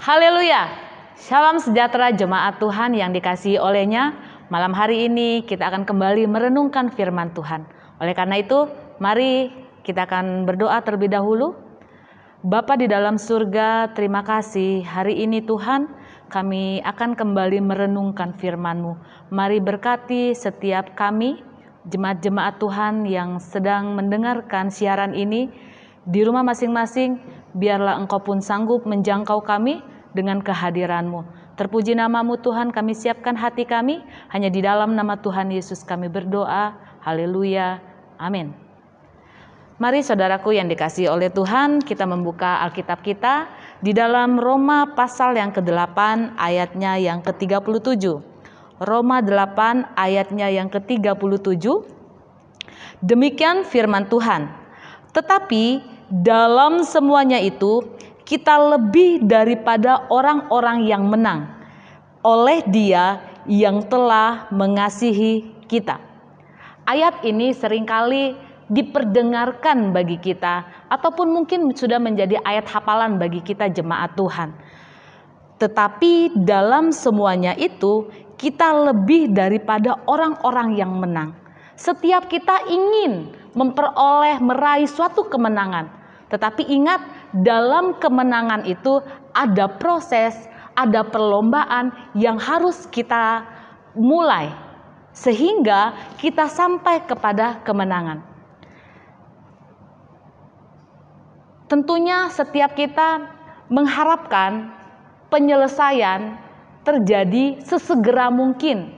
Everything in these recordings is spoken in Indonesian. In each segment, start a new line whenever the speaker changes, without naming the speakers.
Haleluya. Salam sejahtera jemaat Tuhan yang dikasihi olehnya. Malam hari ini kita akan kembali merenungkan firman Tuhan. Oleh karena itu, mari kita akan berdoa terlebih dahulu. Bapa di dalam surga, terima kasih hari ini Tuhan kami akan kembali merenungkan firman-Mu. Mari berkati setiap kami, jemaat-jemaat Tuhan yang sedang mendengarkan siaran ini di rumah masing-masing, biarlah Engkau pun sanggup menjangkau kami dengan kehadiranmu. Terpuji namamu Tuhan, kami siapkan hati kami, hanya di dalam nama Tuhan Yesus kami berdoa. Haleluya. Amin. Mari saudaraku yang dikasih oleh Tuhan, kita membuka Alkitab kita di dalam Roma pasal yang ke-8 ayatnya yang ke-37. Roma 8 ayatnya yang ke-37. Demikian firman Tuhan. Tetapi dalam semuanya itu kita lebih daripada orang-orang yang menang oleh Dia yang telah mengasihi kita. Ayat ini sering kali diperdengarkan bagi kita ataupun mungkin sudah menjadi ayat hafalan bagi kita jemaat Tuhan. Tetapi dalam semuanya itu kita lebih daripada orang-orang yang menang. Setiap kita ingin memperoleh meraih suatu kemenangan. Tetapi ingat dalam kemenangan itu ada proses, ada perlombaan yang harus kita mulai sehingga kita sampai kepada kemenangan. Tentunya setiap kita mengharapkan penyelesaian terjadi sesegera mungkin,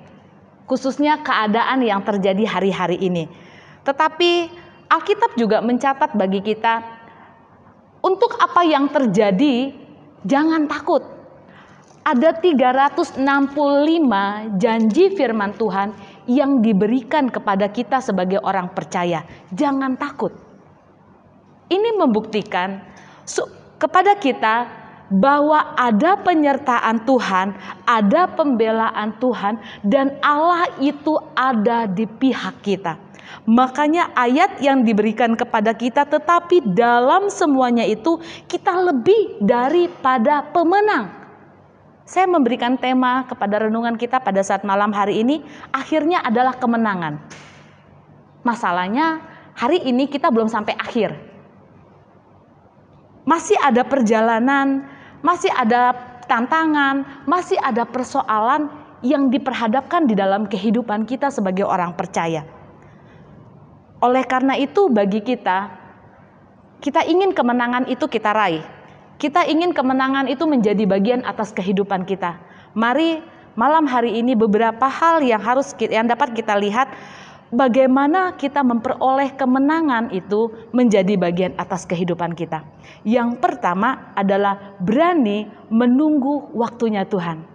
khususnya keadaan yang terjadi hari-hari ini. Tetapi Alkitab juga mencatat bagi kita untuk apa yang terjadi, jangan takut. Ada 365 janji firman Tuhan yang diberikan kepada kita sebagai orang percaya. Jangan takut. Ini membuktikan kepada kita bahwa ada penyertaan Tuhan, ada pembelaan Tuhan, dan Allah itu ada di pihak kita. Makanya ayat yang diberikan kepada kita tetapi dalam semuanya itu kita lebih daripada pemenang. Saya memberikan tema kepada renungan kita pada saat malam hari ini akhirnya adalah kemenangan. Masalahnya hari ini kita belum sampai akhir. Masih ada perjalanan, masih ada tantangan, masih ada persoalan yang diperhadapkan di dalam kehidupan kita sebagai orang percaya. Oleh karena itu bagi kita, kita ingin kemenangan itu kita raih. Kita ingin kemenangan itu menjadi bagian atas kehidupan kita. Mari malam hari ini beberapa hal yang harus yang dapat kita lihat bagaimana kita memperoleh kemenangan itu menjadi bagian atas kehidupan kita. Yang pertama adalah berani menunggu waktunya Tuhan.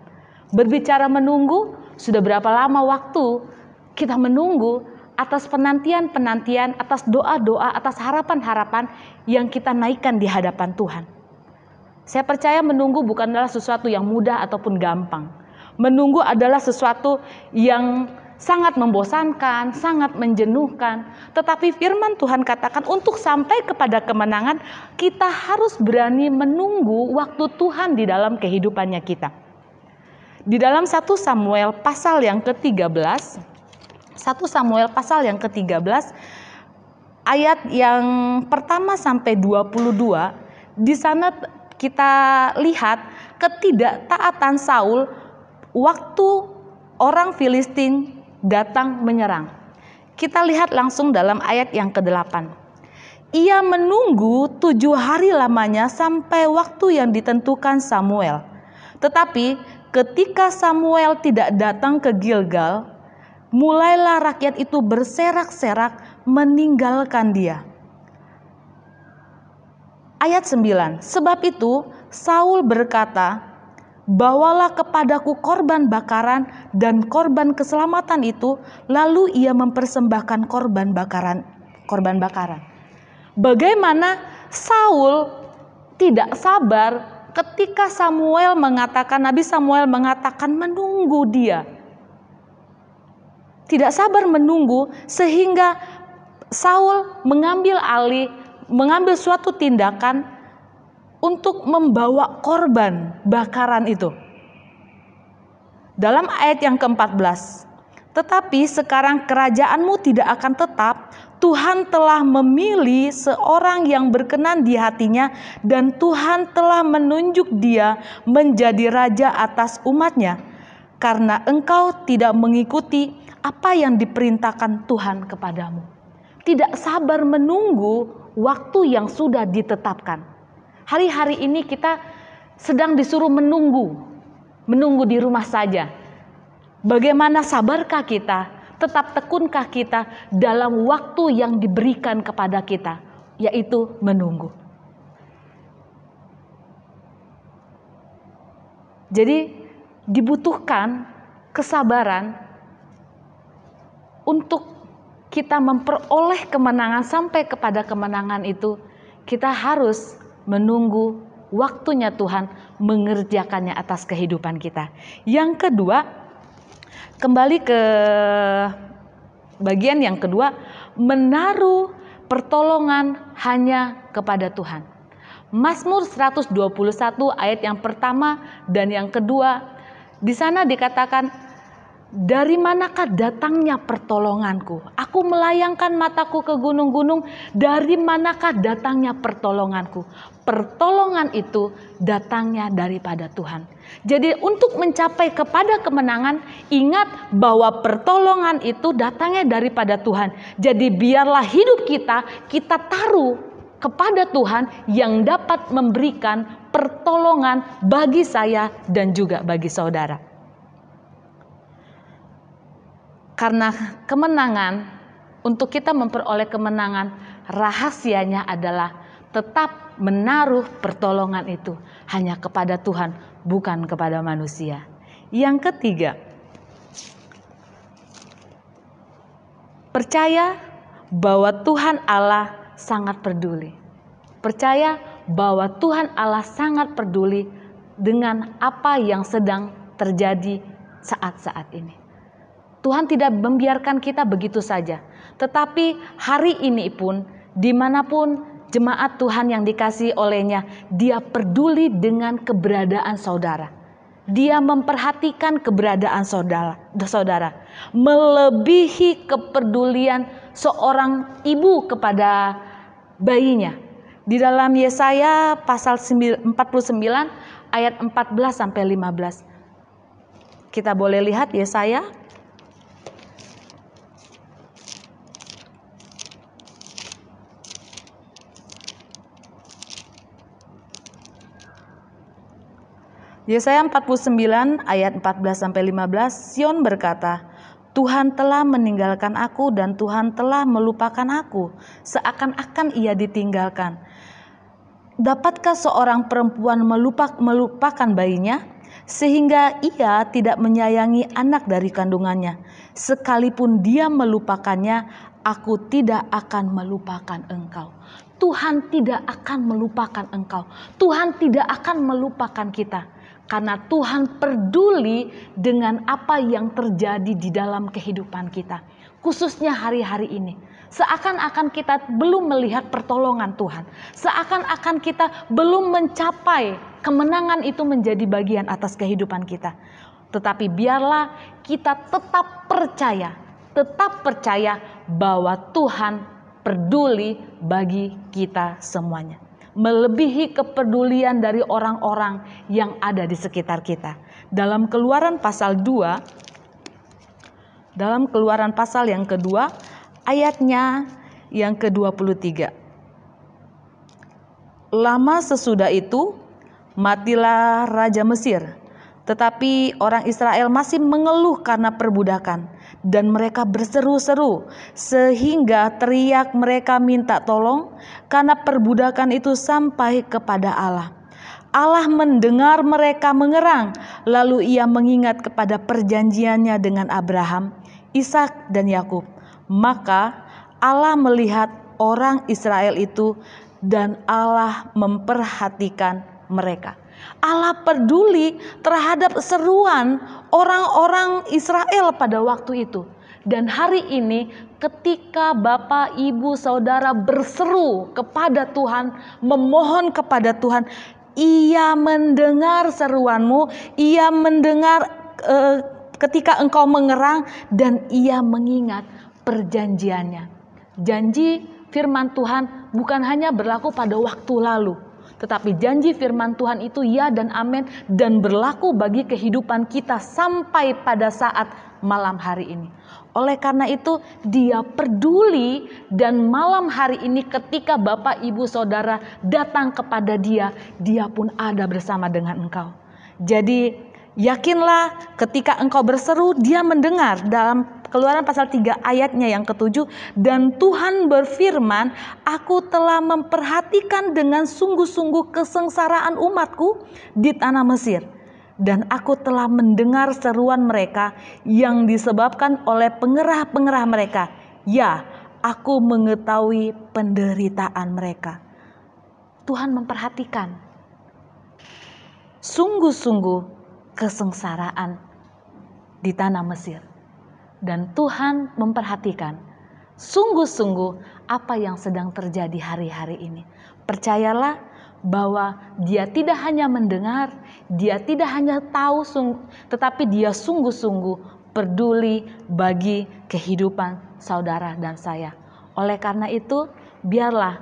Berbicara menunggu, sudah berapa lama waktu kita menunggu atas penantian-penantian, atas doa-doa, atas harapan-harapan yang kita naikkan di hadapan Tuhan. Saya percaya menunggu bukanlah sesuatu yang mudah ataupun gampang. Menunggu adalah sesuatu yang sangat membosankan, sangat menjenuhkan. Tetapi firman Tuhan katakan untuk sampai kepada kemenangan, kita harus berani menunggu waktu Tuhan di dalam kehidupannya kita. Di dalam 1 Samuel pasal yang ke-13, 1 Samuel pasal yang ke-13 ayat yang pertama sampai 22 di sana kita lihat ketidaktaatan Saul waktu orang Filistin datang menyerang. Kita lihat langsung dalam ayat yang ke-8. Ia menunggu tujuh hari lamanya sampai waktu yang ditentukan Samuel. Tetapi ketika Samuel tidak datang ke Gilgal, mulailah rakyat itu berserak-serak meninggalkan dia. Ayat 9, sebab itu Saul berkata, Bawalah kepadaku korban bakaran dan korban keselamatan itu, lalu ia mempersembahkan korban bakaran, korban bakaran. Bagaimana Saul tidak sabar ketika Samuel mengatakan, Nabi Samuel mengatakan menunggu dia tidak sabar menunggu sehingga Saul mengambil alih, mengambil suatu tindakan untuk membawa korban bakaran itu. Dalam ayat yang ke-14, tetapi sekarang kerajaanmu tidak akan tetap, Tuhan telah memilih seorang yang berkenan di hatinya dan Tuhan telah menunjuk dia menjadi raja atas umatnya. Karena engkau tidak mengikuti apa yang diperintahkan Tuhan kepadamu. Tidak sabar menunggu waktu yang sudah ditetapkan. Hari-hari ini kita sedang disuruh menunggu, menunggu di rumah saja. Bagaimana sabarkah kita tetap tekunkah kita dalam waktu yang diberikan kepada kita, yaitu menunggu. Jadi, dibutuhkan kesabaran untuk kita memperoleh kemenangan sampai kepada kemenangan itu, kita harus menunggu waktunya Tuhan mengerjakannya atas kehidupan kita. Yang kedua, kembali ke bagian yang kedua, menaruh pertolongan hanya kepada Tuhan. Mazmur 121 ayat yang pertama dan yang kedua, di sana dikatakan dari manakah datangnya pertolonganku? Aku melayangkan mataku ke gunung-gunung, dari manakah datangnya pertolonganku? Pertolongan itu datangnya daripada Tuhan. Jadi untuk mencapai kepada kemenangan, ingat bahwa pertolongan itu datangnya daripada Tuhan. Jadi biarlah hidup kita, kita taruh kepada Tuhan yang dapat memberikan pertolongan bagi saya dan juga bagi saudara. Karena kemenangan, untuk kita memperoleh kemenangan, rahasianya adalah tetap menaruh pertolongan itu hanya kepada Tuhan, bukan kepada manusia. Yang ketiga, percaya bahwa Tuhan Allah sangat peduli. Percaya bahwa Tuhan Allah sangat peduli dengan apa yang sedang terjadi saat-saat ini. Tuhan tidak membiarkan kita begitu saja. Tetapi hari ini pun di mana pun jemaat Tuhan yang dikasih olehnya, dia peduli dengan keberadaan saudara. Dia memperhatikan keberadaan saudara, saudara, melebihi kepedulian seorang ibu kepada bayinya. Di dalam Yesaya pasal 49 ayat 14 sampai 15. Kita boleh lihat Yesaya Yesaya 49 ayat 14 sampai 15 Sion berkata, Tuhan telah meninggalkan aku dan Tuhan telah melupakan aku, seakan-akan ia ditinggalkan. Dapatkah seorang perempuan melupak, melupakan bayinya, sehingga ia tidak menyayangi anak dari kandungannya? Sekalipun dia melupakannya, aku tidak akan melupakan engkau. Tuhan tidak akan melupakan engkau. Tuhan tidak akan melupakan kita karena Tuhan peduli dengan apa yang terjadi di dalam kehidupan kita, khususnya hari-hari ini. Seakan-akan kita belum melihat pertolongan Tuhan, seakan-akan kita belum mencapai kemenangan itu menjadi bagian atas kehidupan kita. Tetapi biarlah kita tetap percaya, tetap percaya bahwa Tuhan peduli bagi kita semuanya melebihi kepedulian dari orang-orang yang ada di sekitar kita. Dalam Keluaran pasal 2 dalam Keluaran pasal yang kedua ayatnya yang ke-23. Lama sesudah itu matilah raja Mesir, tetapi orang Israel masih mengeluh karena perbudakan dan mereka berseru-seru sehingga teriak mereka minta tolong karena perbudakan itu sampai kepada Allah. Allah mendengar mereka mengerang, lalu ia mengingat kepada perjanjiannya dengan Abraham, Ishak dan Yakub. Maka Allah melihat orang Israel itu dan Allah memperhatikan mereka. Allah peduli terhadap seruan orang-orang Israel pada waktu itu. Dan hari ini ketika Bapak, Ibu, Saudara berseru kepada Tuhan, memohon kepada Tuhan, ia mendengar seruanmu, ia mendengar uh, ketika engkau mengerang dan ia mengingat perjanjiannya. Janji firman Tuhan bukan hanya berlaku pada waktu lalu, tetapi janji firman Tuhan itu ya dan amin dan berlaku bagi kehidupan kita sampai pada saat malam hari ini. Oleh karena itu, dia peduli dan malam hari ini ketika Bapak, Ibu, Saudara datang kepada dia, dia pun ada bersama dengan engkau. Jadi, yakinlah ketika engkau berseru, dia mendengar dalam Keluaran pasal 3 ayatnya yang ketujuh dan Tuhan berfirman, "Aku telah memperhatikan dengan sungguh-sungguh kesengsaraan umatku di tanah Mesir." dan aku telah mendengar seruan mereka yang disebabkan oleh pengerah-pengerah mereka. Ya, aku mengetahui penderitaan mereka. Tuhan memperhatikan sungguh-sungguh kesengsaraan di tanah Mesir. Dan Tuhan memperhatikan sungguh-sungguh apa yang sedang terjadi hari-hari ini. Percayalah bahwa dia tidak hanya mendengar, dia tidak hanya tahu, tetapi dia sungguh-sungguh peduli bagi kehidupan saudara dan saya. Oleh karena itu, biarlah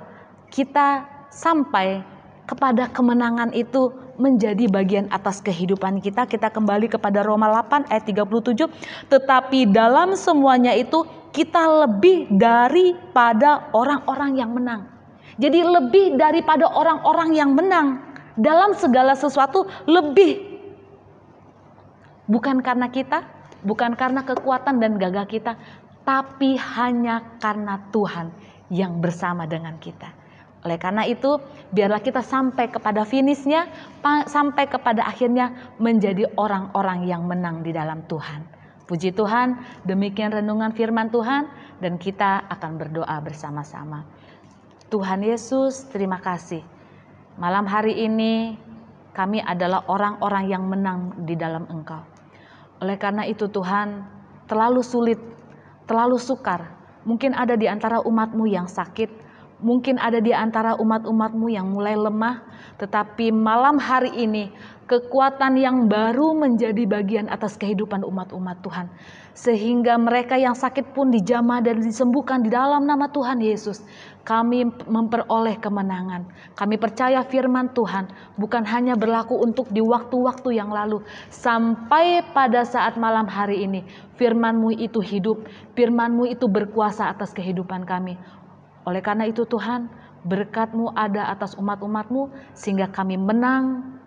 kita sampai kepada kemenangan itu menjadi bagian atas kehidupan kita. Kita kembali kepada Roma 8 ayat 37. Tetapi dalam semuanya itu kita lebih daripada orang-orang yang menang. Jadi lebih daripada orang-orang yang menang dalam segala sesuatu lebih bukan karena kita, bukan karena kekuatan dan gagah kita, tapi hanya karena Tuhan yang bersama dengan kita. Oleh karena itu, biarlah kita sampai kepada finishnya, sampai kepada akhirnya menjadi orang-orang yang menang di dalam Tuhan. Puji Tuhan, demikian renungan firman Tuhan dan kita akan berdoa bersama-sama. Tuhan Yesus, terima kasih. Malam hari ini kami adalah orang-orang yang menang di dalam Engkau. Oleh karena itu Tuhan, terlalu sulit, terlalu sukar. Mungkin ada di antara umatmu yang sakit, mungkin ada di antara umat-umatmu yang mulai lemah, tetapi malam hari ini kekuatan yang baru menjadi bagian atas kehidupan umat-umat Tuhan. Sehingga mereka yang sakit pun dijamah dan disembuhkan di dalam nama Tuhan Yesus kami memperoleh kemenangan. Kami percaya firman Tuhan bukan hanya berlaku untuk di waktu-waktu yang lalu, sampai pada saat malam hari ini. Firman-Mu itu hidup, firman-Mu itu berkuasa atas kehidupan kami. Oleh karena itu Tuhan, berkat-Mu ada atas umat-umat-Mu sehingga kami menang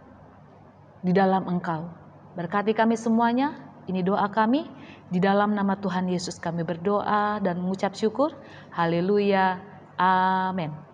di dalam Engkau. Berkati kami semuanya, ini doa kami. Di dalam nama Tuhan Yesus kami berdoa dan mengucap syukur. Haleluya. Amin.